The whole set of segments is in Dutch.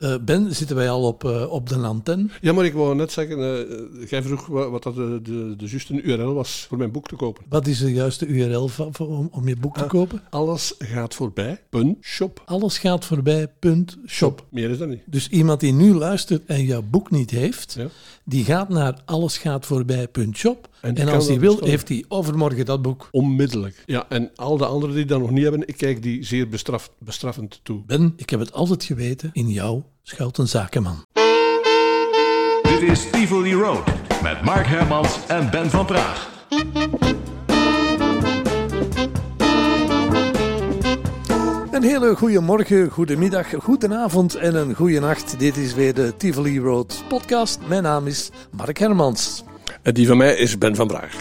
Eh, ben, zitten wij al op, eh, op de antenne? Ja, maar ik wou net zeggen, uh, jij vroeg wat, dat de, de, de juiste URL was voor mijn boek te kopen. Wat is de juiste URL van, om, om je boek te Ah, kopen? Alles gaat voorbij. Punt. Shop. Alles gaat voorbij, punt, shop. Meer is dat niet. Dus iemand die nu luistert en jouw boek niet heeft, Ja. die gaat naar allesgaatvoorbij.shop. En, als hij wil, bestellen. heeft hij overmorgen dat boek. Onmiddellijk. Ja, en al de anderen die dat nog niet hebben, ik kijk die zeer bestraf, bestraffend toe. Ben, ik heb het altijd geweten, in jou schuilt een zakenman. Dit is Tivoli Road met Mark Hermans en Ben van Praag. Een hele goede morgen, goedemiddag, goedenavond en een goede nacht. Dit is weer de Tivoli Road podcast. Mijn naam is Mark Hermans. En die van mij is Ben van Braag.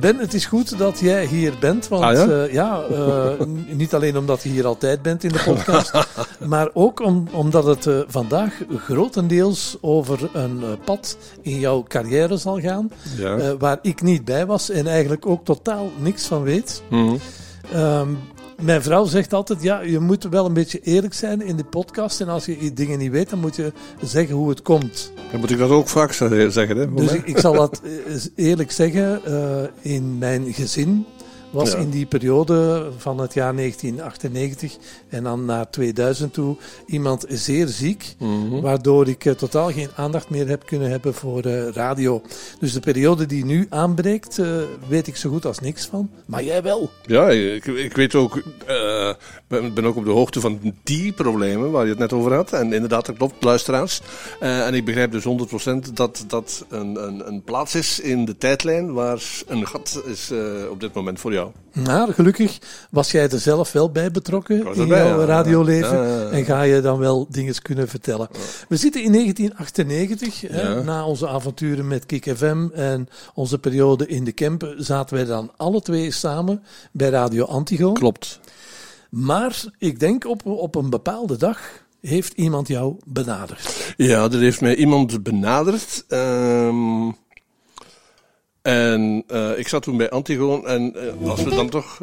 Ben, het is goed dat jij hier bent. Want Ah, ja? eh, ja, eh, niet alleen omdat je hier altijd bent in de podcast, maar ook om, omdat het eh, vandaag grotendeels over een pad in jouw carrière zal gaan. Ja. waar ik niet bij was en eigenlijk ook totaal niks van weet. Ehm, mijn vrouw zegt altijd, ja, je moet wel een beetje eerlijk zijn in de podcast. En als je dingen niet weet, dan moet je zeggen hoe het komt. Dan moet ik dat ook vaak ze- zeggen, hè? Dus ik, ik zal dat eh, eerlijk zeggen. eh, in mijn gezin was Ja. in die periode van het jaar 1998 en dan naar 2000 toe iemand zeer ziek. Mhm. Waardoor ik eh, totaal geen aandacht meer heb kunnen hebben voor eh, radio. Dus de periode die nu aanbreekt, eh, weet ik zo goed als niks van. Maar jij wel. Ja, ik, ik weet ook, ben, ben ook op de hoogte van die problemen waar je het net over had. En inderdaad, dat klopt, luisteraars. En ik begrijp dus 100% dat dat een, een, een plaats is in de tijdlijn waar een gat is op dit moment voor jou. Maar gelukkig was jij er zelf wel bij betrokken in jouw ja. radioleven. Ja. En ga je dan wel dingen kunnen vertellen. We zitten in 1998, hè, na onze avonturen met Kik FM en onze periode in de Kempen, zaten wij dan alle twee samen bij Radio Antigo. Klopt. Maar ik denk op, op een bepaalde dag heeft iemand jou benaderd. Ja, er heeft mij iemand benaderd. ehm, en eh, ik zat toen bij Antigoon. En eh, als we dan toch.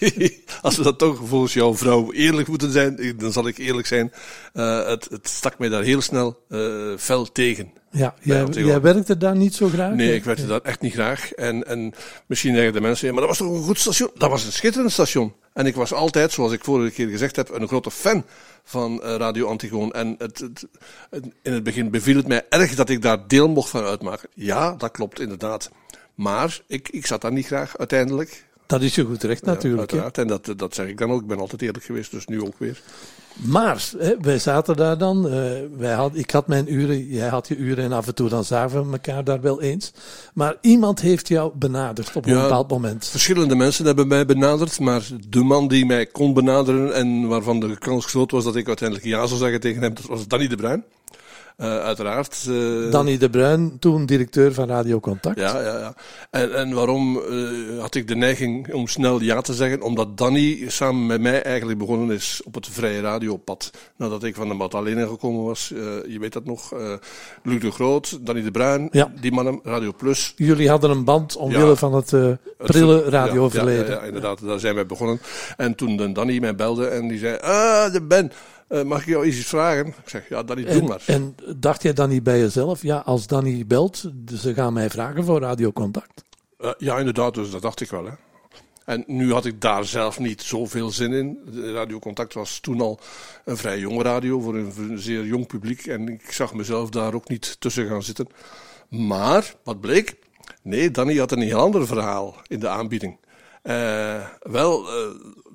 als we dan toch volgens jouw vrouw eerlijk moeten zijn, dan zal ik eerlijk zijn. eh, het, het stak mij daar heel snel eh, fel tegen. Ja, jij, jij werkte daar niet zo graag? Nee, ik werkte daar echt niet graag. En, en misschien zeggen de mensen, ja, maar dat was toch een goed station? Dat was een schitterend station. En ik was altijd, zoals ik vorige keer gezegd heb, een grote fan van eh, Radio Antigoon. En het, het, het- in het begin beviel het mij erg dat ik daar deel mocht van uitmaken. Ja, dat klopt inderdaad. Maar ik, ik zat daar niet graag uiteindelijk. Dat is je goed recht Ja, natuurlijk. hè. uiteraard. En dat, dat zeg ik dan ook. Ik ben altijd eerlijk geweest, dus nu ook weer. Maar hè, wij zaten daar dan. eh, wij had, ik had mijn uren, jij had je uren en af en toe dan zagen we elkaar daar wel eens. Maar iemand heeft jou benaderd op een Ja. bepaald moment. Verschillende mensen hebben mij benaderd, maar de man die mij kon benaderen en waarvan de kans groot was dat ik uiteindelijk ja zou zeggen tegen hem, dat was Danny de Bruin. Eh, uiteraard. eh, Danny de Bruin, toen directeur van Radio Contact. Ja, ja, ja. En, en waarom eh, had ik de neiging om snel ja te zeggen? Omdat Danny samen met mij eigenlijk begonnen is op het vrije radiopad. Nadat ik van de Magdalena gekomen was, je weet dat nog, Luc de Groot, Danny de Bruin, Ja. die mannen, Radio Plus. Jullie hadden een band omwille Ja. van het Het prille ver- radioverleden. Ja, ja, inderdaad, daar zijn wij begonnen. En toen Danny mij belde en die zei, ah, de Ben, eh, mag ik jou iets vragen? Ik zeg, ja, Danny, doe En, maar. en dacht jij dan niet bij jezelf, ja, als Danny belt, ze gaan mij vragen voor Radio Contact? Eh, ja, inderdaad, dus dat dacht ik wel. Hè. En nu had ik daar zelf niet zoveel zin in. De radiocontact was toen al een vrij jonge radio voor een, voor een zeer jong publiek. En ik zag mezelf daar ook niet tussen gaan zitten. Maar, wat bleek? Nee, Danny had een heel ander verhaal in de aanbieding. Eh, wel,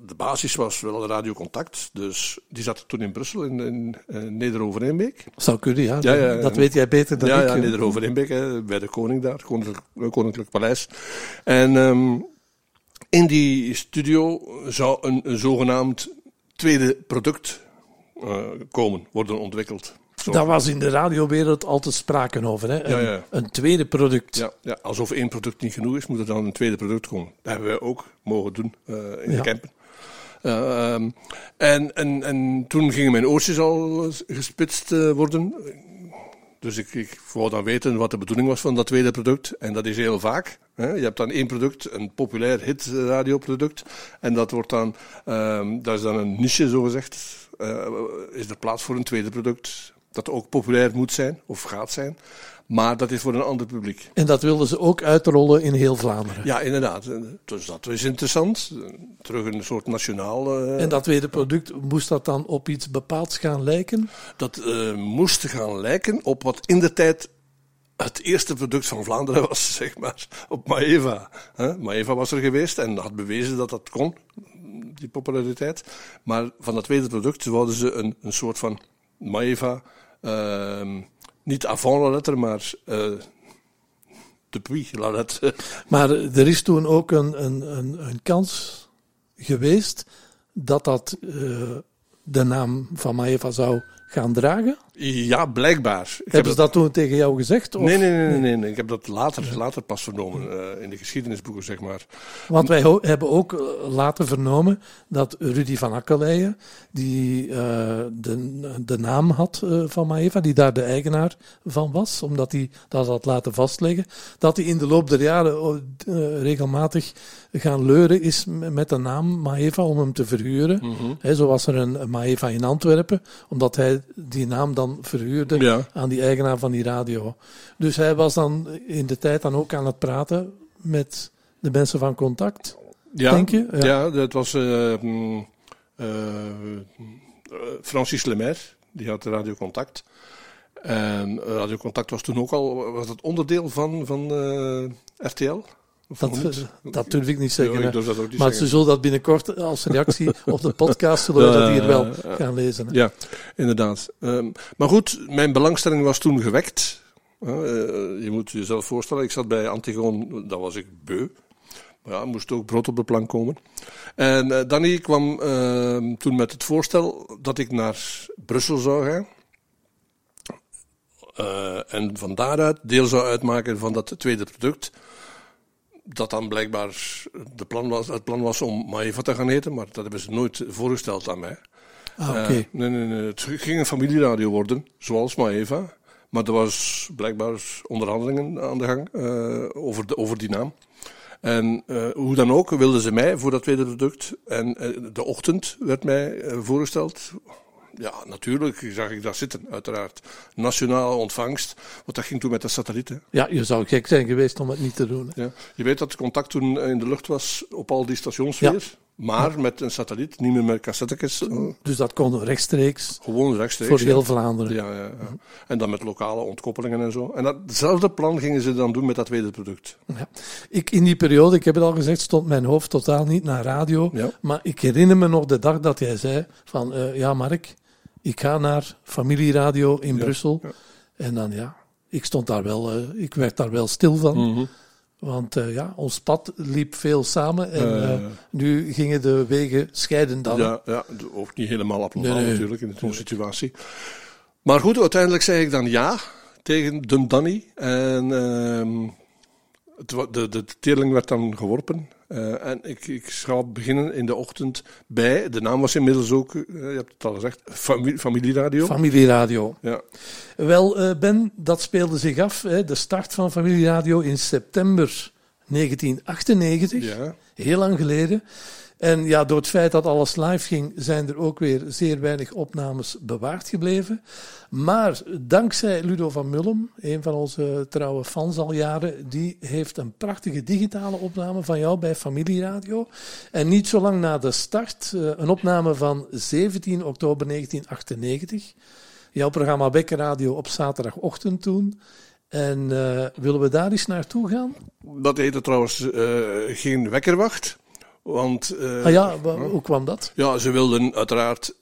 de basis was wel radiocontact. Dus die zat toen in Brussel, in, in eh, Neder-Overeenbeek. Zou kunnen, ja. Ja, ja, dat weet jij beter dan ja, ik. Ja, hè. Neder-Over Inbeek, hè, bij de koning daar, koninklijk, eh, koninklijk paleis. En ehm, in die studio zou een, een zogenaamd tweede product eh, komen, worden ontwikkeld. Zo. Daar was in de radiowereld altijd sprake over. Hè? Een, Ja, ja. een tweede product. Ja, ja, alsof één product niet genoeg is, moet er dan een tweede product komen. Dat hebben wij ook mogen doen eh, in de. Eh, ehm, en, en, en toen gingen mijn oortjes al gespitst eh, worden. Dus ik, ik wou dan weten wat de bedoeling was van dat tweede product. En dat is heel vaak. Hè. Je hebt dan één product, een populair hit radioproduct. En dat wordt dan, ehm, dat is dan een niche zogezegd. eh, is er plaats voor een tweede product. Dat ook populair moet zijn, of gaat zijn. Maar dat is voor een ander publiek. En dat wilden ze ook uitrollen in heel Vlaanderen. Ja, inderdaad. Dus dat is interessant. Terug een soort nationaal. Uh, en dat tweede product, moest dat dan op iets bepaalds gaan lijken? Dat uh, moest gaan lijken op wat in de tijd het eerste product van Vlaanderen was, zeg maar, op Maeva. Huh? Maeva was er geweest en had bewezen dat dat kon, die populariteit. Maar van dat tweede product wouden ze een, een soort van Maeva, uh, niet avant la lettre, maar uh, depuis la lettre. Maar er is toen ook een, een, een, een kans geweest dat dat uh, de naam van Maeva zou gaan dragen? Ja, blijkbaar. Ik Hebben ze dat toen tegen jou gezegd? Of? Nee, nee, nee, nee. Ik heb dat later, later pas vernomen, uh, in de geschiedenisboeken, zeg maar. Want wij hebben ook uh, later vernomen dat Rudy van Akkeleien, die uh, de, de naam had van Maeva, die daar de eigenaar van was, omdat hij dat had laten vastleggen, dat hij in de loop der jaren regelmatig gaan leuren is met de naam Maeva om hem te verhuren. Mm -hmm. He, zo was er een Maeva in Antwerpen, omdat hij die naam dan verhuurde ja. aan die eigenaar van die radio. Dus hij was dan in de tijd dan ook aan het praten met de mensen van Contact, ja, denk je? Ja, ja dat was uh, uh, Francis Lemaire, die had Radio Contact. En Radio Contact was toen ook al was het onderdeel van, van RTL. Dat, dat durf ik niet zeggen. Ja, ik dat ook niet maar zeggen. ze zullen dat binnenkort als reactie op de podcast zullen we dat hier wel gaan lezen. Hè? Ja, inderdaad. Um, maar goed, mijn belangstelling was toen gewekt. Uh, je moet jezelf voorstellen, ik zat bij Antigon, dat was ik beu. Maar ja, moest ook brood op de plank komen. En uh, Danny kwam uh, toen met het voorstel dat ik naar Brussel zou gaan. Uh, en van daaruit deel zou uitmaken van dat tweede product dat dan blijkbaar de plan was, het plan was om Maeva te gaan eten, maar dat hebben ze nooit voorgesteld aan mij. Ah, oké. Okay. Uh, nee, nee, nee. Het ging een familieradio worden, zoals Maeva. Maar er was blijkbaar onderhandelingen aan de gang uh, over, de, over die naam. En uh, hoe dan ook wilden ze mij voor dat tweede product. En de ochtend werd mij voorgesteld. Ja, natuurlijk zag ik dat zitten, uiteraard. Nationale ontvangst, want dat ging toen met de satellieten. Ja, je zou gek zijn geweest om het niet te doen. Ja. Je weet dat het contact toen in de lucht was op al die stations weer. Ja. Maar met een satelliet, niet meer met cassettes. Dus dat kon rechtstreeks. Gewoon rechtstreeks. Voor heel Vlaanderen. Ja, ja, ja. En dan met lokale ontkoppelingen en zo. En datzelfde plan gingen ze dan doen met dat tweede product. Ja. Ik, in die periode, ik heb het al gezegd, stond mijn hoofd totaal niet naar radio. Maar ik herinner me nog de dag dat jij zei van, uh, ja Mark, ik ga naar familieradio in Ja, Brussel. ja. En dan ja, ik stond daar wel, uh, ik werd daar wel stil van. Mhm. Want uh, ja, ons pad liep veel samen en Uh. uh, nu gingen de wegen scheiden dan. Ja, ja, ook niet helemaal Nee, nee. natuurlijk in zo'n situatie. Maar goed, uiteindelijk zei ik dan ja tegen Dum Danny. En ehm, het, wa- de, de teerling werd dan geworpen. Eh, en ik, ik beginnen in de ochtend bij, de naam was inmiddels ook, eh, je hebt het al gezegd, familie, familieradio. Familieradio. ja. Wel, eh, Ben, dat speelde zich af, hè, de start van Familieradio in september 1998. ja. Heel lang geleden. En ja, door het feit dat alles live ging, zijn er ook weer zeer weinig opnames bewaard gebleven. Maar dankzij Ludo van Mullum, een van onze trouwe fans al jaren, die heeft een prachtige digitale opname van jou bij Familieradio. En niet zo lang na de start, eh, een opname van 17 oktober 1998. Jouw programma Bekkenradio op zaterdagochtend toen. En eh, willen we daar eens naartoe gaan? Dat heette trouwens eh, geen wekkerwacht. Want eh, Ah ja, hoe kwam dat? Ja, ze wilden uiteraard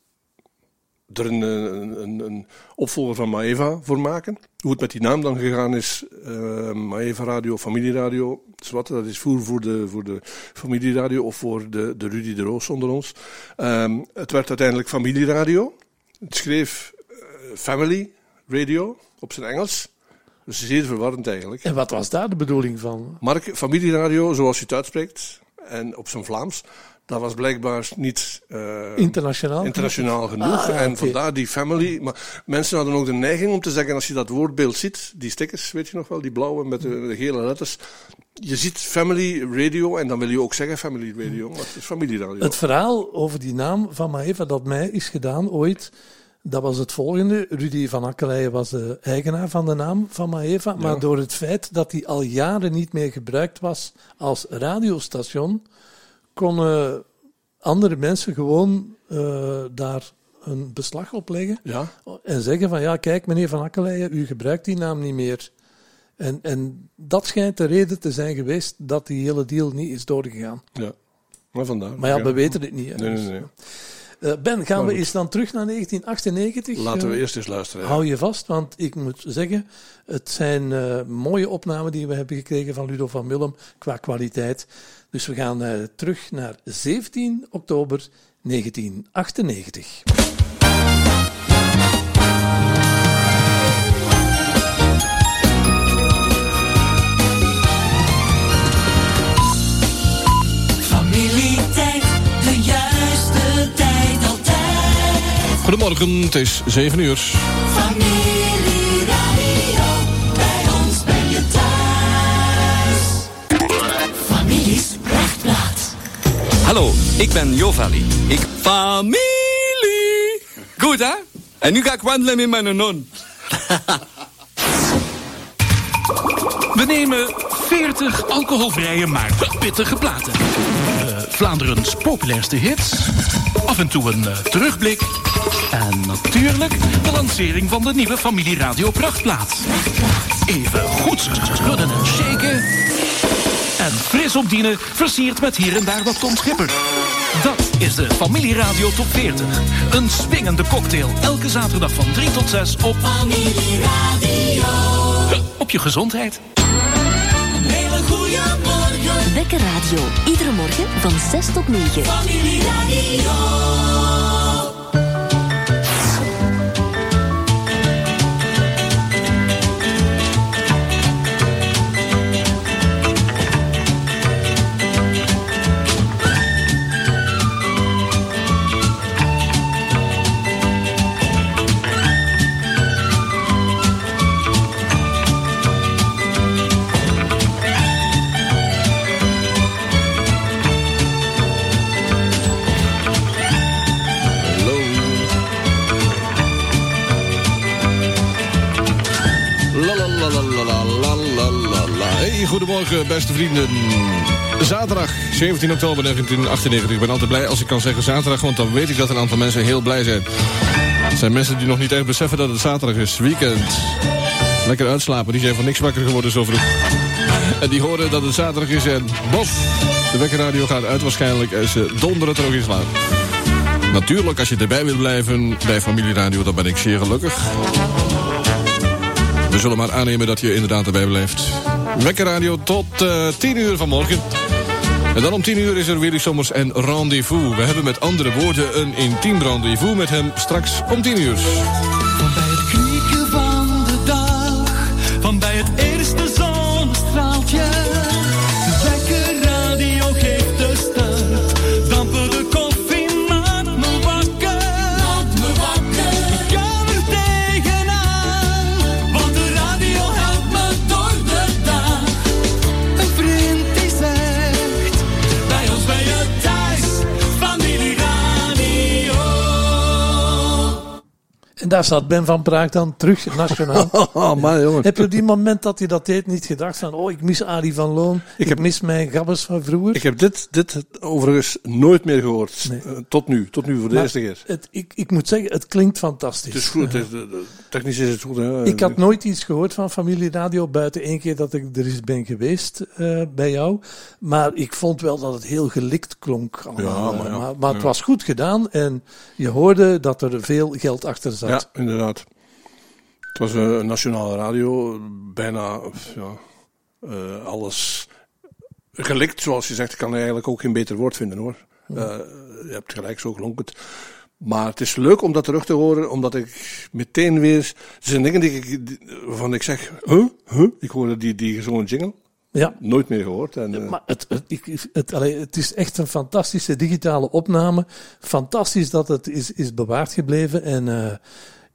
er een, een, een, opvolger van Maeva voor maken. Hoe het met die naam dan gegaan is, eh Maeva Radio, Familieradio, zwart, dat is voer voor de, voor de familieradio of voor de, de Rudy de Roos onder ons. Ehm, het werd uiteindelijk Familieradio. Het schreef eh, Family Radio op zijn Engels. Dus zeer verwarrend eigenlijk. En wat was daar de bedoeling van? Mark, familieradio, zoals je het uitspreekt, en op zijn Vlaams, dat was blijkbaar niet eh, Internationaal? internationaal genoeg. Ah, en vandaar die family. Maar mensen hadden ook de neiging om te zeggen, als je dat woordbeeld ziet, die stickers, weet je nog wel, die blauwe met de, de gele letters. Je ziet family radio en dan wil je ook zeggen family radio, maar het is familieradio. Het verhaal over die naam van Maeva dat mij is gedaan ooit, dat was het volgende. Rudy van Akkeleien was de eigenaar van de naam van Maeva, maar door het feit dat die al jaren niet meer gebruikt was als radiostation, konden andere mensen gewoon eh, daar een beslag op leggen Ja, en zeggen van ja, kijk meneer van Akkeleien, u gebruikt die naam niet meer. En, en dat schijnt de reden te zijn geweest dat die hele deal niet is doorgegaan. ja. Maar vandaar. Maar ja, we weten het niet. hè. Nee, nee, nee. Ben, gaan Maar we eens dan terug naar 1998? Laten we Eh, eerst eens luisteren. ja. Hou je vast, want ik moet zeggen, het zijn eh, mooie opnamen die we hebben gekregen van Ludo van Willem qua kwaliteit. Dus we gaan eh, terug naar 17 oktober 1998. Goedemorgen, het is 7 uur. Familie Radio, bij ons ben je thuis. Families Prachtplaat. Hallo, ik ben Jovali. Ik... Familie! Goed, hè? En nu ga ik wandelen met mijn non. We nemen 40 alcoholvrije maar pittige platen. Eh, Vlaanderens populairste hits. Af en toe een eh, terugblik. En natuurlijk de lancering van de nieuwe Familie Radio Prachtplaat. Even goed schudden en shaken. En fris opdienen, versierd met hier en daar wat Tom Schipper. Dat is de Familie Radio Top 40. Een swingende cocktail elke zaterdag van 3 tot 6 op Familie Radio, op je gezondheid. een hele goede morgen. Wekker Radio. Iedere morgen van 6 tot 9. Familie Radio. Beste vrienden. Zaterdag 17 oktober 1998. Ik ben altijd blij als ik kan zeggen zaterdag, want dan weet ik dat een aantal mensen heel blij zijn. Het zijn mensen die nog niet echt beseffen dat het zaterdag is, weekend. Lekker uitslapen, die zijn van niks wakker geworden zo vroeg. En die horen dat het zaterdag is en bof, de wekkerradio gaat uit waarschijnlijk en ze donderen er ook in slaap. Natuurlijk, als je erbij wil blijven bij Familieradio, dan ben ik zeer gelukkig. We zullen maar aannemen dat je inderdaad erbij blijft. Wekkerradio tot eh 10 uur vanmorgen. En dan om 10 uur is er Willy Sommers en Rendezvous. We hebben met andere woorden een intiem rendezvous met hem straks om 10 uur. Daar staat Ben van Praag dan terug nationaal. Oh, jongen. Heb je op die moment dat hij dat deed niet gedacht van, oh, ik mis Arie van Loon, ik, heb- mis mijn gabbers van vroeger? Ik heb dit, dit overigens nooit meer gehoord. Nee. Eh, tot nu. Tot nu voor de Maar eerste keer. Het, ik, ik moet zeggen, het klinkt fantastisch. Het is goed. Het technisch is het goed. Hè. Ik had nooit iets gehoord van Familie Radio, buiten één keer dat ik er eens ben geweest eh, bij jou. Maar ik vond wel dat het heel gelikt klonk. allemaal. Ja, maar ja. maar, maar het Ja. was goed gedaan en je hoorde dat er veel geld achter zat. Ja, inderdaad. Het was een nationale radio. Bijna ja, eh, alles gelikt, zoals je zegt. Ik kan eigenlijk ook geen beter woord vinden hoor. Eh, je hebt gelijk, zo klonk het. Maar het is leuk om dat terug te horen, omdat ik meteen weer... Er zijn dingen die ik, waarvan ik zeg, huh? Huh? Ik hoorde die, die gezongen jingle. Ja. Nooit meer gehoord. En, eh, Maar het, het, ik- het, allee, het is echt een fantastische digitale opname. Fantastisch dat het is, is bewaard gebleven. En eh,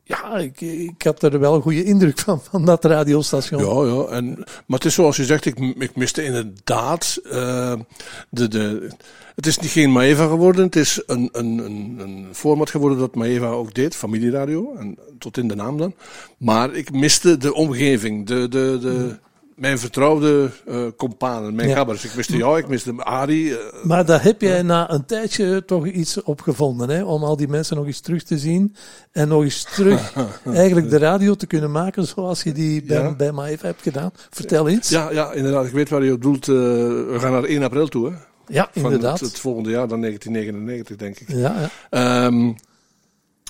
ja, ik, ik had er wel een goede indruk van, van dat radiostation. Ja, ja. En, maar het is zoals je zegt, ik, ik miste inderdaad eh, de, de... Het is niet geen Maeva geworden, het is een, een, een, een format geworden dat Maeva ook deed, familieradio, en tot in de naam dan. Maar ik miste de omgeving, de, de, de, mijn vertrouwde eh companen, mijn Ja. gabbers. Ik miste jou, ik miste Arie. eh, Maar daar heb jij na een tijdje toch iets op gevonden, hè? om al die mensen nog eens terug te zien. En nog eens terug eigenlijk de radio te kunnen maken zoals je die bij, Ja. bij Maeva hebt gedaan. Vertel eens. ja, ja, inderdaad, ik weet waar je op doelt. eh, we gaan naar 1 april toe, hè. Ja, Van inderdaad. Het, het volgende jaar, dan 1999, denk ik. Ja, ja. Ehm,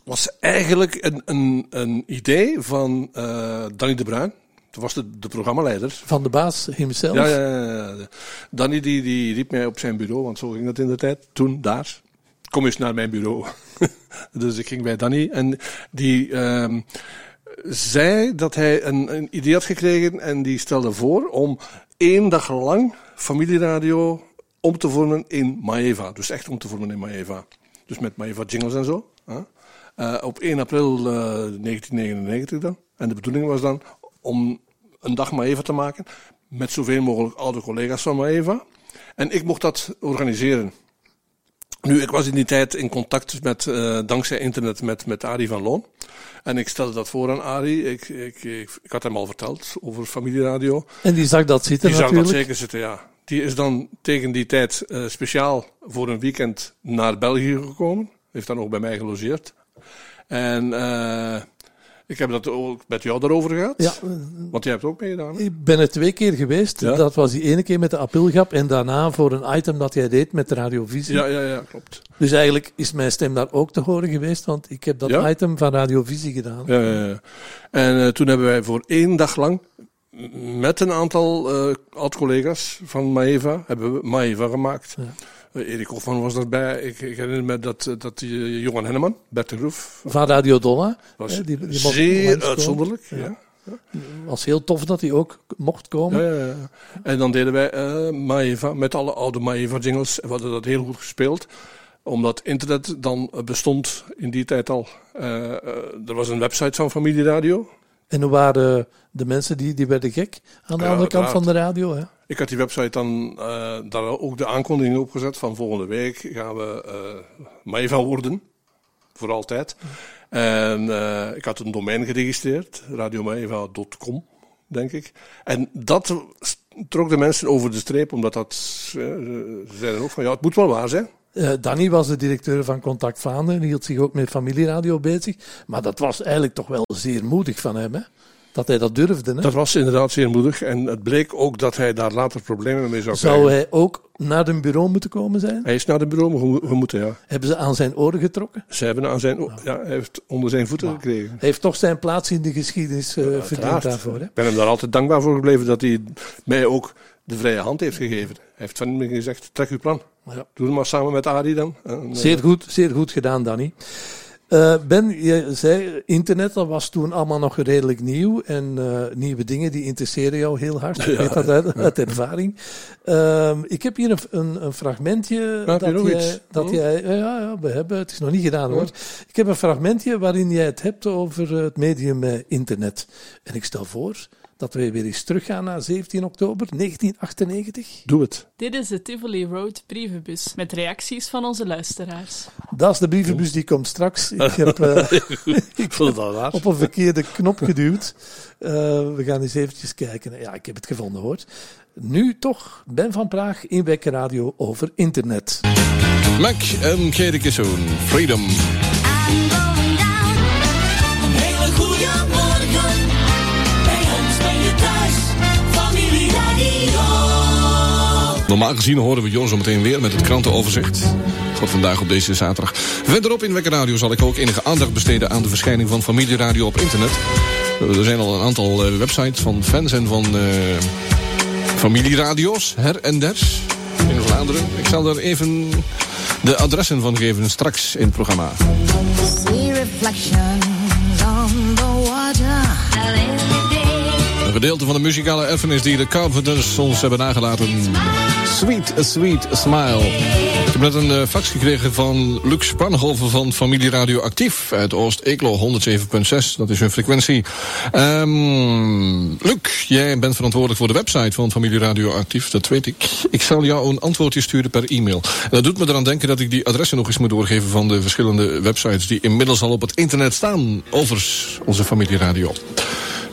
was eigenlijk een, een, een idee van eh Danny de Bruin. Dat was de, de programmaleider. Van de baas hemzelf. Ja, ja, ja, ja. Danny die, die riep mij op zijn bureau, want zo ging dat in de tijd. Toen, daar. Kom eens naar mijn bureau. dus ik ging bij Danny en die ehm, zei dat hij een, een idee had gekregen en die stelde voor om één dag lang familieradio om te vormen in Maeva. Dus echt om te vormen in Maeva. Dus met Maeva jingles en zo. Eh, op 1 april eh, 1999 dan. En de bedoeling was dan om een dag Maeva te maken. Met zoveel mogelijk oude collega's van Maeva. En ik mocht dat organiseren. Nu, ik was in die tijd in contact met, eh, dankzij internet met, met Arie van Loon. En ik stelde dat voor aan Arie. Ik, ik, ik, ik had hem al verteld over familieradio. En die zag dat zitten Die zag natuurlijk. dat zeker zitten, ja. Die is dan tegen die tijd eh, speciaal voor een weekend naar België gekomen. Heeft dan ook bij mij gelogeerd. En eh, ik heb dat ook met jou daarover gehad. Ja, Want jij hebt ook meegedaan. hè? ik ben er twee keer geweest. Ja. Dat was die ene keer met de aprilgap en daarna voor een item dat jij deed met de radiovisie. Ja, ja, ja, klopt. Dus eigenlijk is mijn stem daar ook te horen geweest, want ik heb dat Ja? item van radiovisie gedaan. Ja, ja, ja. En eh, toen hebben wij voor één dag lang met een aantal eh oud-collega's van Maeva, hebben we Maeva gemaakt. Eh, Erik Hofman was daarbij. Ik, ik herinner me dat, eh, dat die eh, Johan Henneman, Bert de Groef, Van Radio Dolla. was hè, die- zeer uitzonderlijk. Ja. was heel tof dat hij ook mocht komen. Ja, ja. En dan deden wij eh Maeva met alle oude Maeva jingles. En we hadden dat heel goed gespeeld. Omdat internet dan eh, bestond in die tijd al. Eh, eh, er was een website van Familie Radio. En hoe waren de mensen die, die werden gek aan de Ja, andere kant uiteraard. van de radio? Hè? Ik had die website dan eh, daar ook de aankondiging opgezet van volgende week gaan we Maeva worden. Voor altijd. En eh, ik had een domein geregistreerd, radiomaeva.com, denk ik. En dat trok de mensen over de streep, omdat dat, ze zeiden ook van ja, het moet wel waar zijn. Danny was de directeur van Contact Vaanden en hield zich ook met familieradio bezig. Maar dat was eigenlijk toch wel zeer moedig van hem, hè? Dat hij dat durfde. Hè? Dat was inderdaad zeer moedig. En het bleek ook dat hij daar later problemen mee zou Zou krijgen. hij ook naar een bureau moeten komen zijn? Hij is naar de bureau gemoeten, ja. Hebben ze aan zijn oren getrokken? Ze hebben aan zijn, o- ja, hij heeft onder zijn voeten gekregen. Hij heeft toch zijn plaats in de geschiedenis eh, verdiend daarvoor. Hè? Ik ben hem daar altijd dankbaar voor gebleven dat hij mij ook de vrije hand heeft gegeven. Hij heeft van me gezegd, trek uw plan. Ja. Doe het maar samen met Arie dan. En, eh, Zeer goed, zeer goed gedaan, Danny. Eh, ben, je zei internet, dat was toen allemaal nog redelijk nieuw. En eh, nieuwe dingen die interesseren jou heel hard. Ik weet dat uit, uit ervaring. Ehm, ik heb hier een, een, een fragmentje. dat jij, iets? Dat Hm? jij, ja, ja, we hebben, het is nog niet gedaan hoor. Ik heb een fragmentje waarin jij het hebt over het medium eh, internet. En ik stel voor dat we weer eens teruggaan naar 17 oktober 1998. Doe het. Dit is de Tivoli Road brievenbus met reacties van onze luisteraars. Dat is de brievenbus die komt straks. Ik heb, eh, Ik vond het al raar. op een verkeerde knop geduwd. Eh, we gaan eens eventjes kijken. Ja, ik heb het gevonden hoor. Nu toch Ben van Praag in Wekker Radio over internet. Mac en Kerike Zoon, Freedom. Normaal gezien horen we Jon zo meteen weer met het krantenoverzicht. Wat vandaag op deze zaterdag. Verderop in Wekker Radio zal ik ook enige aandacht besteden aan de verschijning van familieradio op internet. Er zijn al een aantal eh, websites van fans en van eh, familieradio's, her en ders, in Vlaanderen. Ik zal er even de adressen van geven straks in het programma. Nog gedeelte van de muzikale erfenis die de Carpenters ons hebben nagelaten. Sweet, sweet smile. Ik heb net een eh, fax gekregen van Luc Spanhoven van Familie Radio Actief uit Oost-Eeklo 107.6. Dat is hun frequentie. Ehm Luc, jij bent verantwoordelijk voor de website van Familie Radio Actief, dat weet ik. Ik zal jou een antwoordje sturen per e-mail. En dat doet me eraan denken dat ik die adressen nog eens moet doorgeven van de verschillende websites die inmiddels al op het internet staan over onze Familie Radio.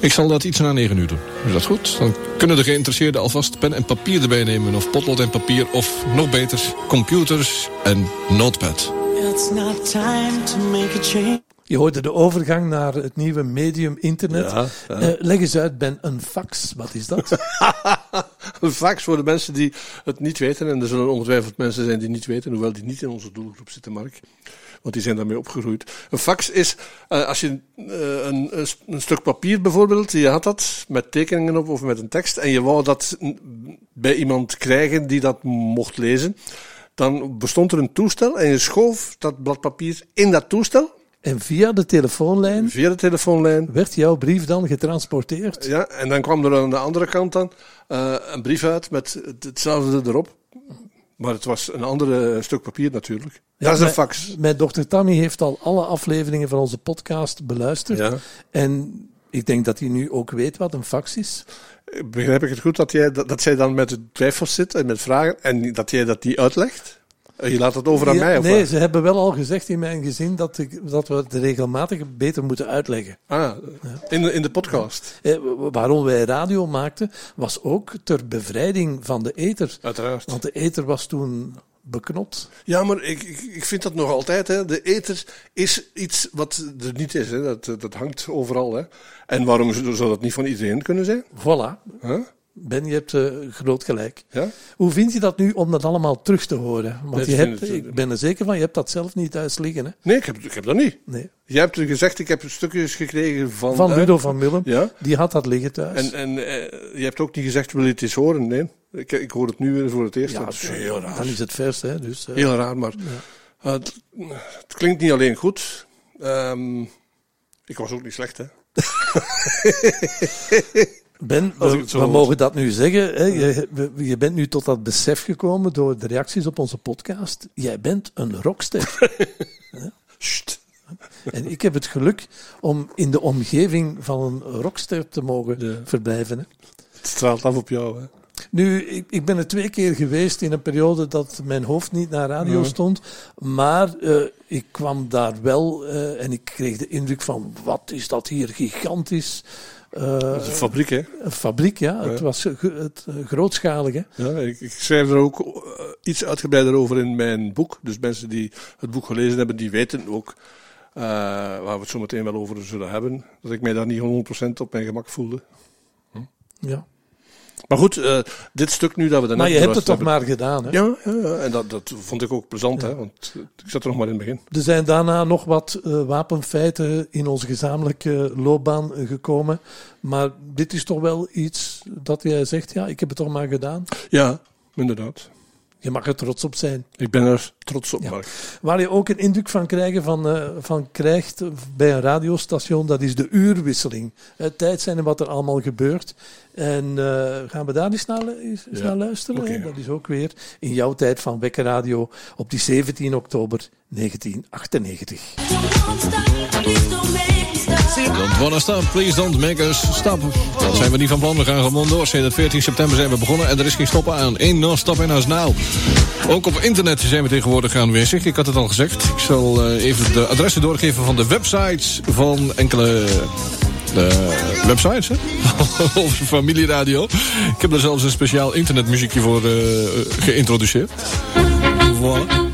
Ik zal dat iets na 9 uur doen. Is dat goed? Dan kunnen de geïnteresseerden alvast pen en papier erbij nemen. Of potlood en papier. Of nog beter, computers en notepad. It's not time to make a change. Je hoorde de overgang naar het nieuwe medium internet. Ja, ja. Eh, leg eens uit, Ben, een fax, wat is dat? Een fax voor de mensen die het niet weten. En er zullen ongetwijfeld mensen zijn die niet weten, hoewel die niet in onze doelgroep zitten, Mark. Want die zijn daarmee opgegroeid. Een fax is, eh, als je eh, een, een, stuk papier bijvoorbeeld, je had dat met tekeningen op of met een tekst, en je wou dat bij iemand krijgen die dat mocht lezen, dan bestond er een toestel en je schoof dat blad papier in dat toestel, en via de telefoonlijn via de telefoonlijn. werd jouw brief dan getransporteerd. Ja, en dan kwam er aan de andere kant dan eh, een brief uit met het- hetzelfde erop. Maar het was een ander stuk papier natuurlijk. dat is een fax. Mijn dochter Tammy heeft al alle afleveringen van onze podcast beluisterd. Ja. En ik denk dat hij nu ook weet wat een fax is. Begrijp ik het goed dat, jij, dat, dat zij dan met de twijfels zit en met vragen en dat jij dat niet uitlegt? En je laat het over aan Ja, mij? Of nee, ze hebben wel al gezegd in mijn gezin dat, ik, dat we het regelmatig beter moeten uitleggen. Ah, in, de, in de podcast. Eh, waarom wij radio maakten, was ook ter bevrijding van de ether. Uiteraard. Want de ether was toen beknot. Ja, maar ik, ik, ik vind dat nog altijd. Hè. De ether is iets wat er niet is. Hè. Dat, dat hangt overal. Hè. En waarom zou zou dat niet van iedereen kunnen zijn? Voilà. Huh? Ben, je hebt eh, groot gelijk. Ja? Hoe vind je dat nu om dat allemaal terug te horen? Want Ik je hebt, het- ik ben er zeker van, je hebt dat zelf niet thuis liggen. Hè? Nee, ik heb, ik heb dat niet. Nee. Je hebt gezegd, ik heb stukjes gekregen van... Van? Ludo van Willem, Ja. die had dat liggen thuis. En, en eh, je hebt ook niet gezegd, wil je het eens horen? Nee. Ik, ik hoor het nu weer voor het eerst. ja, dat is heel raar. dan is het vers. Hè? Dus, eh, Heel raar, maar eh, het, het klinkt niet alleen goed. Ehm, ik was ook niet slecht, hè. Ben, we, mogen dat nu zeggen. Hè? Je, je bent nu tot dat besef gekomen door de reacties op onze podcast. Jij bent een rockster. Sst. en ik heb het geluk om in de omgeving van een rockster te mogen Ja. verblijven. Hè? Het straalt af op jou, hè. Nu, ik, ik ben er twee keer geweest in een periode dat mijn hoofd niet naar radio Ja. stond. Maar eh, ik kwam daar wel eh, en ik kreeg de indruk van, wat is dat hier gigantisch. Dat is een fabriek, hè. een fabriek, ja. Het was het, eh, grootschalig, hè. Ja, ik, ik schrijf er ook eh, iets uitgebreider over in mijn boek. Dus mensen die het boek gelezen hebben, die weten ook, waar we het zo meteen wel over zullen hebben, dat ik mij daar niet 100% op mijn gemak voelde. Ja. Maar goed, eh, dit stuk nu dat we daarnet Maar je hebt het toch beluisterd maar gedaan, hè. hebben- Ja, ja, ja, en dat, dat vond ik ook plezant, hè, want ik zat er nog maar in het begin. Er zijn daarna nog wat eh, wapenfeiten in onze gezamenlijke loopbaan eh, gekomen. Maar dit is toch wel iets dat jij zegt, ja, ik heb het toch maar gedaan. Ja, inderdaad. Je mag er trots op zijn. Ik ben er trots op, Ja. Mark. Waar je ook een indruk van, krijgen van, eh, van krijgt bij een radiostation, dat is de uurwisseling. Het tijd zijn en wat er allemaal gebeurt. En eh, gaan we daar eens naar, eens Ja. naar luisteren? Dat is ook weer in jouw tijd van Wekker Radio op die 17 oktober 1998. Don't wanna stop, please don't make us stop. Dat zijn we niet van plan. We gaan gewoon door. Sinds 14 september zijn we begonnen en er is geen stoppen aan. Eén no stop in us now. Ook op internet zijn we tegenwoordig aanwezig. Ik had het al gezegd. Ik zal eh, even de adressen doorgeven van de websites van enkele eh, websites, hè? Over familieradio. Ik heb er zelfs een speciaal internetmuziekje voor eh, geïntroduceerd. Voilà.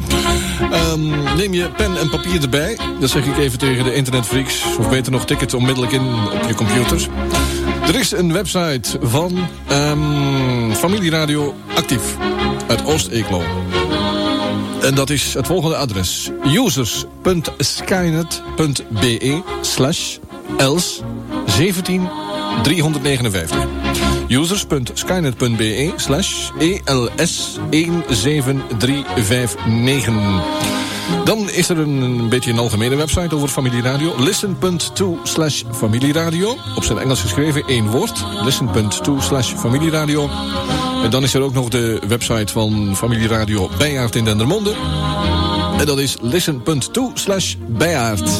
Ehm, neem je pen en papier erbij. Dat zeg ik even tegen de internetfreaks. Of beter nog, tik het onmiddellijk in op je computers. Er is een website van ehm, Familieradio Actief uit Oost-Eeklo. En dat is het volgende adres. users.skynet.be slash els 17 359. users.skynet.be slash ELS 17359. Dan is er een, een beetje een algemene website over familieradio. Listen.to slash familieradio. Op zijn Engels geschreven, één woord. Listen.to slash familieradio. En dan is er ook nog de website van familieradio Bijaard in Dendermonde. En dat is listen.to slash Bijaard.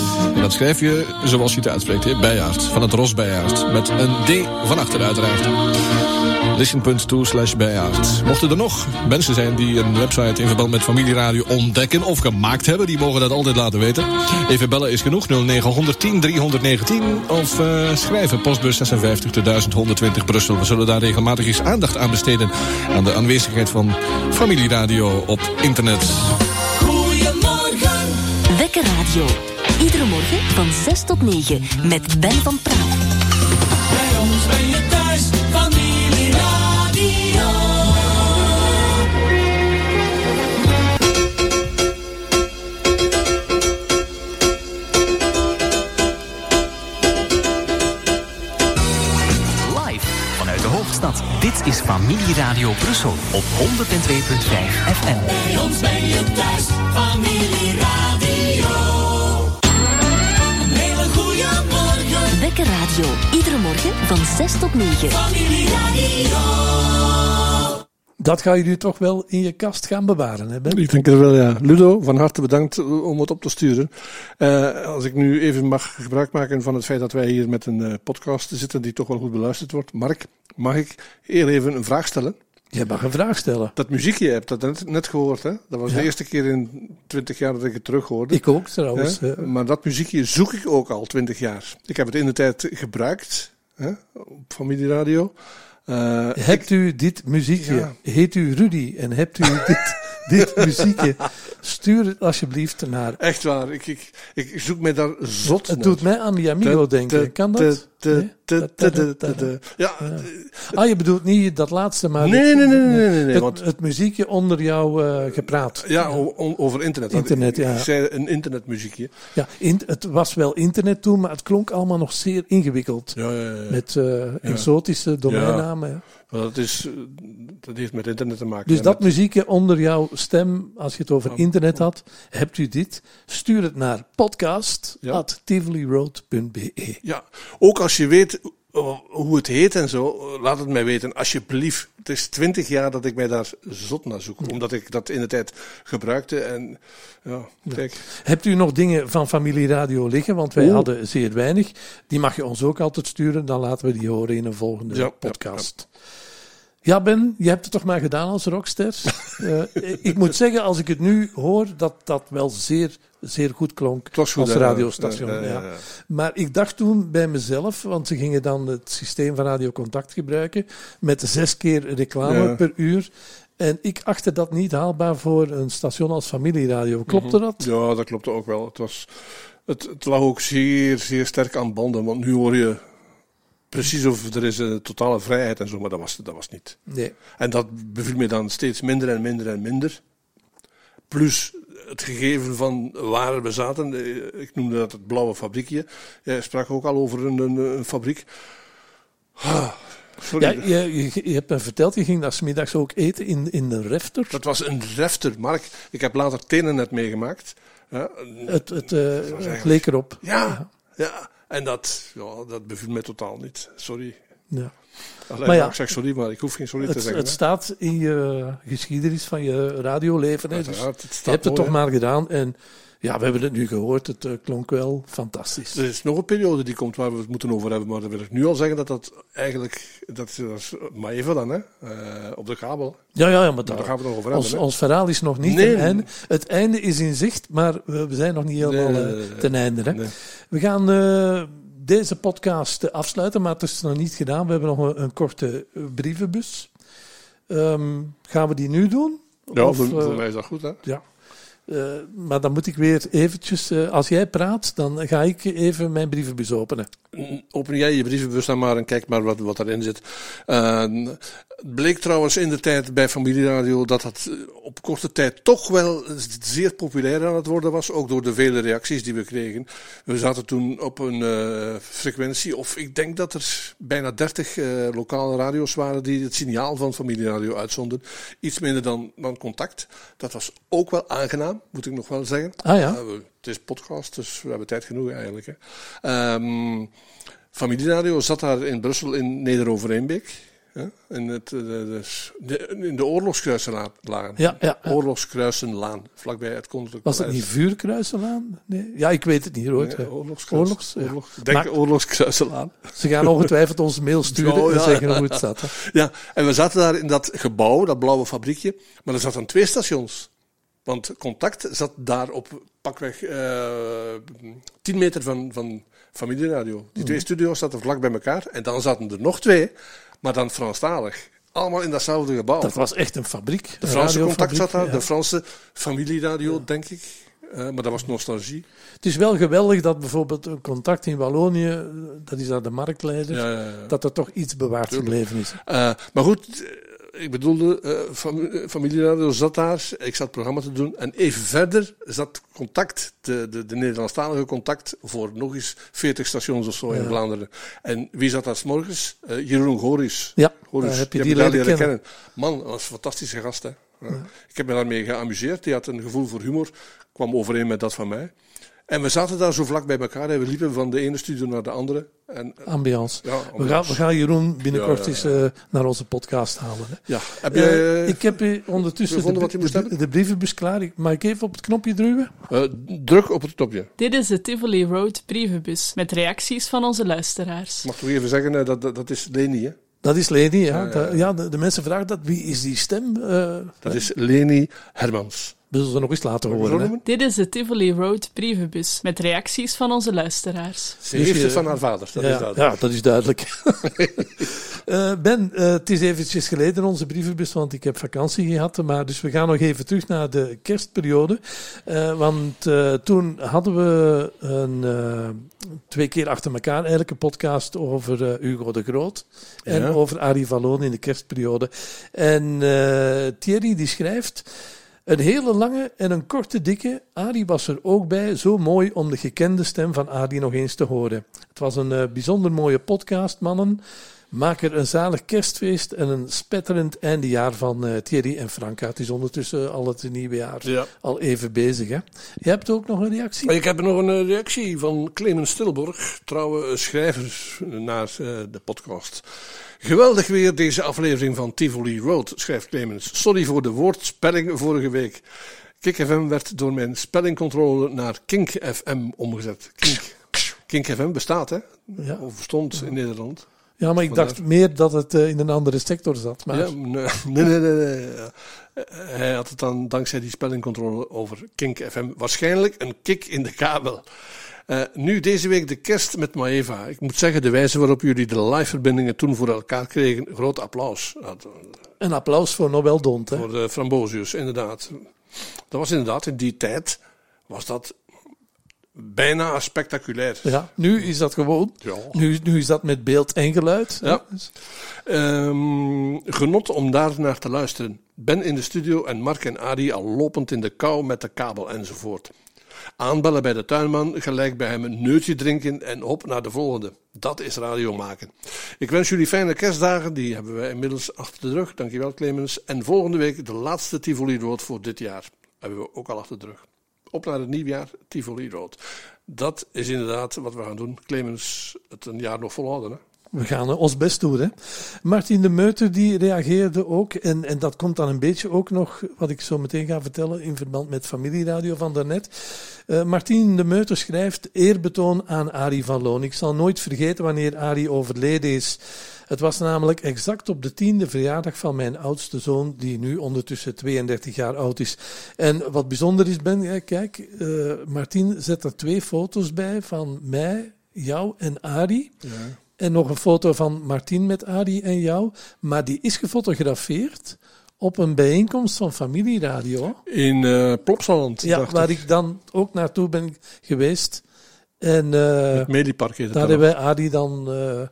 Dat schrijf je zoals je het uitspreekt, hè? Bijaard. Van het Ros Bijaard. Met een D van achter uiteraard. Listen.to slash Bijaard. Mochten er nog mensen zijn die een website in verband met familieradio ontdekken of gemaakt hebben, die mogen dat altijd laten weten. Even bellen is genoeg, 0910 319 of eh, schrijven postbus 56 120 Brussel. We zullen daar regelmatig eens aandacht aan besteden aan de aanwezigheid van familieradio op internet. Goedemorgen, Wekker Radio. Iedere morgen van 6 tot 9 met Ben van Praag. bij ons ben je Familieradio Brussel op 102.5 FM. Bij ons ben je thuis, familieradio. Een hele goede morgen, Wekker Radio. Iedere morgen van 6 tot 9. familieradio. Dat ga je nu toch wel in je kast gaan bewaren, hè Ben? Ik denk het wel, ja. Ludo, van harte bedankt om het op te sturen. Eh, als ik nu even mag gebruik maken van het feit dat wij hier met een eh, podcast zitten die toch wel goed beluisterd wordt. Mark, mag ik heel even een vraag stellen? Je mag een vraag stellen. Dat muziekje, je hebt dat net, net gehoord, hè? Dat was Ja. de eerste keer in twintig jaar dat ik het terug hoorde. Ik ook trouwens. Hè? hè. Maar dat muziekje zoek ik ook al twintig jaar. Ik heb het in de tijd gebruikt hè? op familieradio. Eh, Hebt u dit muziekje? Ja. Heet u Rudy en hebt u dit, dit muziekje? Stuur het alsjeblieft naar. Echt waar, ik, ik, ik zoek me daar zot Het doet mij aan Miamigo Te- denken. Kan dat? Ja, Ah, je bedoelt niet dat laatste, maar Nee, nee, nee, nee, nee, het, want- het muziekje onder jouw eh, gepraat. ja over internet. Internet, ja. Ik zei een internetmuziekje. Ja, het was wel internet toen, maar het klonk allemaal nog zeer ingewikkeld. Ja, ja, ja. Met eh, exotische domeinnamen. Maar dat, is, eh, dat heeft met internet te maken. Dus dat muziekje onder jouw stem, als je het over internet had, hebt u dit? Stuur het naar podcast.tivoliroad.be. Ja, ook als je weet eh, hoe het heet en zo, eh, laat het mij weten, alsjeblieft. Het is twintig jaar dat ik mij daar zot naar zoek, omdat ik dat in de tijd gebruikte. En ja, kijk. Hebt u nog dingen van Familie Radio liggen? Want wij hadden zeer weinig. Die mag je ons ook altijd sturen. Dan laten we die horen in een volgende ja, podcast. Ja, Ben, je hebt het toch maar gedaan als rockster. Eh, ik moet zeggen, als ik het nu hoor, dat dat wel zeer, zeer goed klonk Het was goed, als hè? radiostation. Ja. Maar ik dacht toen bij mezelf, want ze gingen dan het systeem van Radio Contact gebruiken met zes keer reclame Ja. per uur. En ik achtte dat niet haalbaar voor een station als familieradio. Klopte dat? Ja, dat klopte ook wel. Het, was, het, het lag ook zeer, zeer sterk aan banden, want nu hoor je precies of er is een totale vrijheid en zo, maar dat was, dat was niet. Nee. En dat beviel me dan steeds minder en minder en minder. Plus het gegeven van waar we zaten. eh, Ik noemde dat het blauwe fabriekje. Jij sprak ook al over een, een, een fabriek. Ah. Ja, je, je, je hebt me verteld, je ging daar 's middags ook eten in, in de refter. Dat was een refter, Mark. Ik heb later Tenenet meegemaakt. Ja, Het, het, eh, het leek erop. ja, ja. En dat, ja, dat beviel mij totaal niet. Sorry. Ja. Alleen Maar ja. ik zeg sorry, maar ik hoef geen sorry te zeggen. het hè. staat in je geschiedenis van je radioleven. Hè, dus Uiteraard, het staat je hebt het toch hè. maar gedaan. En ja, we hebben het nu gehoord. Het eh, klonk wel fantastisch. Er is nog een periode die komt waar we het moeten over hebben, maar dan wil ik nu al zeggen dat dat eigenlijk, dat, is- dat is maar even dan, hè, eh, op de kabel. Ja, ja, ja maar Daar daar, gaan we het nog over ons, hebben. ons verhaal is nog niet Nee. ten einde. Het einde is in zicht, maar we, zijn nog niet helemaal Nee, nee, eh, ten einde. Hè. We gaan deze podcast afsluiten, maar het is nog niet gedaan. We hebben nog een, een korte brievenbus. Ehm, gaan we die nu doen? Ja, Of, voor, voor mij is dat goed, hè. Ja. Eh, maar dan moet ik weer eventjes, eh, als jij praat, dan ga ik even mijn brievenbus openen. open jij je brievenbus dan maar en kijk maar wat, wat erin zit. Uh, het bleek trouwens in de tijd bij Familieradio dat het eh, op korte tijd toch wel zeer populair aan het worden was. Ook door de vele reacties die we kregen. We zaten toen op een frequentie, of ik denk dat er bijna 30 uh, lokale radio's waren die het signaal van Familieradio uitzonden. Iets minder dan, dan contact. Dat was ook wel aangenaam, moet ik nog wel zeggen. Ah ja. het is podcast, dus we hebben tijd genoeg eigenlijk. Hè. Um, Familieradio zat daar in Brussel in Neder-Overeenbeek. Ja, in, het, de, de, in de Oorlogskruisenlaan. Ja, ja, ja. Oorlogskruisenlaan, vlakbij het Koninklijk Was het niet Vuurkruisenlaan? Nee. Ja, ik weet het niet hoor. Nee, oorlogskruis, Oorlogs, oorlog, ja. Denk maar, Oorlogskruisenlaan. Ze gaan ongetwijfeld ons mail sturen ja, en zeggen hoe het. Hè. Ja, en we zaten daar in dat gebouw, dat blauwe fabriekje. Maar er zaten twee stations. Want Contact zat daar op pakweg uh, 10 meter van, van familieradio. Die twee studio's zaten vlak bij elkaar. En dan zaten er nog twee, maar dan Franstalig. Allemaal in datzelfde gebouw. Dat was echt een fabriek. De Franse contact zat daar, ja. de Franse familieradio, ja. denk ik. Uh, maar dat was nostalgie. Het is wel geweldig dat bijvoorbeeld een contact in Wallonië, dat is daar de marktleider, ja, dat er toch iets bewaard gebleven is. Uh, maar goed, ik bedoelde, uh, fam familieradio zat daar, ik zat het programma te doen. En even verder zat contact, de, de, de Nederlandstalige contact, voor nog eens 40 stations of zo ja. in Vlaanderen. En wie zat daar s'morgens? Uh, Jeroen Goris. Ja, Goris. heb je die, die leren kennen. kennen. Man, dat was een fantastische gast. Hè. Ja. Ik heb me daarmee geamuseerd. Die had een gevoel voor humor, kwam overeen met dat van mij. En we zaten daar zo vlak bij elkaar en we liepen van de ene studio naar de andere. En, ambiance. Ja, ambiance. We, gaan, we gaan Jeroen binnenkort ja, ja, eens uh, naar onze podcast halen. Hè. Ja. Heb jij, uh, ik heb ondertussen de, wat je moest de, de brievenbus klaar. Mag ik even op het knopje drukken? Uh, druk op het knopje. Dit is de Tivoli Road brievenbus met reacties van onze luisteraars. Mag ik even zeggen, dat, dat, dat is Leni, hè? Dat is Leni, ja. ja, ja. ja de, de, mensen vragen dat. Wie is die stem? dat is Leni Hermans. We zullen ze nog eens laten horen. Hè? Dit is de Tivoli Road brievenbus met reacties van onze luisteraars. Ze heeft het van haar vader, dat ja, is duidelijk. Ja, dat is duidelijk. uh, ben, uh, het is eventjes geleden onze brievenbus, want ik heb vakantie gehad. Maar dus we gaan nog even terug naar de kerstperiode. Uh, want toen hadden we een, twee keer achter elkaar eigenlijk een podcast over Hugo de Groot. En ja. over Arie Vallon in de kerstperiode. En Thierry die schrijft... Een hele lange en een korte dikke. Adi was er ook bij. Zo mooi om de gekende stem van Adi nog eens te horen. Het was een uh, bijzonder mooie podcast, mannen. Maak er een zalig kerstfeest en een spetterend eindejaar van uh, Thierry en Franka. Het is ondertussen al het nieuwe jaar ja. al even bezig. Hè? Je hebt ook nog een reactie? Ik heb nog een reactie van Clemens Stilborg, trouwe schrijver naar de podcast. Geweldig weer deze aflevering van Tivoli Road, schrijft Clemens. Sorry voor de woordspelling vorige week. Kik FM werd door mijn spellingcontrole naar Kink FM omgezet. Kink, Kink FM bestaat, hè? Ja. Of bestond ja. in Nederland. Ja, maar ik Vandaar. dacht meer dat het uh, in een andere sector zat. Maar... Ja, nee, nee, nee. nee, nee. Hij had het dan dankzij die spellingcontrole over Kink FM. Waarschijnlijk een kick in de kabel. Uh, nu deze week de kerst met Maeva. Ik moet zeggen, de wijze waarop jullie de live-verbindingen toen voor elkaar kregen, groot applaus. Een applaus voor Nobel Dont, hè? Voor de Frambozius, inderdaad. Dat was inderdaad in die tijd, was dat bijna spectaculair. Ja, nu is dat gewoon. Ja. Nu, nu is dat met beeld en geluid. Ja. Um, genot om daar naar te luisteren. Ben in de studio en Mark en Adi al lopend in de kou met de kabel enzovoort. Aanbellen bij de tuinman, gelijk bij hem een neutje drinken en op naar de volgende. Dat is radio maken. Ik wens jullie fijne kerstdagen, die hebben wij inmiddels achter de rug. Dankjewel Clemens. En volgende week de laatste Tivoli Road voor dit jaar. Hebben we ook al achter de rug. Op naar het nieuwjaar, Tivoli Road. Dat is inderdaad wat we gaan doen. Clemens, het een jaar nog volhouden hè? We gaan ons best doen. Hè. Martin de Meuter die reageerde ook. En, en dat komt dan een beetje ook nog, wat ik zo meteen ga vertellen, in verband met familieradio van daarnet. Uh, Martin de Meuter schrijft eerbetoon aan Arie van Loon. Ik zal nooit vergeten wanneer Arie overleden is. Het was namelijk exact op de tiende verjaardag van mijn oudste zoon, die nu ondertussen 32 jaar oud is. En wat bijzonder is, Ben, kijk, uh, Martin zet er twee foto's bij van mij, jou en Arie. Ja. En nog een foto van Martin met Arie en jou. Maar die is gefotografeerd op een bijeenkomst van familieradio. In uh, Plopsaland. Ja, waar ik dan ook naartoe ben geweest. En eh, Het daar hebben wij Adi dan eh,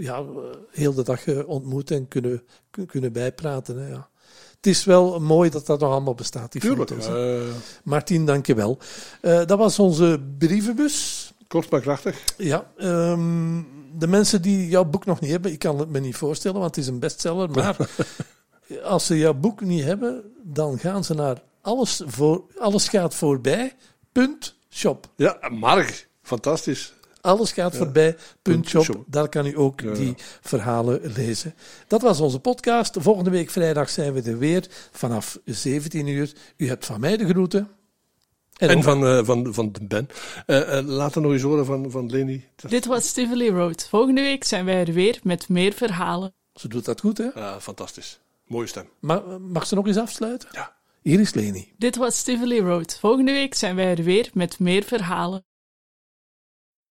ja, heel de dag ontmoet en kunnen, kun- kunnen bijpraten. Hè, ja. Het is wel mooi dat dat nog allemaal bestaat, die Tuurlijk. foto's. hè. Martien, dank je wel. Dat was onze brievenbus. Kort maar krachtig. Ja, ehm, de mensen die jouw boek nog niet hebben, ik kan het me niet voorstellen, want het is een bestseller. Maar als ze jouw boek niet hebben, dan gaan ze naar alles, voor, alles gaat voorbij. Punt shop. Ja, Mark. Fantastisch. Alles gaat voorbij. Punt shop. shop. Daar kan u ook Ja. die verhalen lezen. Dat was onze podcast. Volgende week vrijdag zijn we er weer vanaf 17 uur. U hebt van mij de groeten. En, van, eh, van, van Ben. Eh, eh, laat er nog eens horen van, van Leni. Dit was Tivoli Road. Volgende week zijn wij er weer met meer verhalen. Ze doet dat goed, hè? Ja, fantastisch. Mooie stem. Ma- mag ze nog eens afsluiten? Ja. Hier is Leni. Dit was Tivoli Road. Volgende week zijn wij er weer met meer verhalen.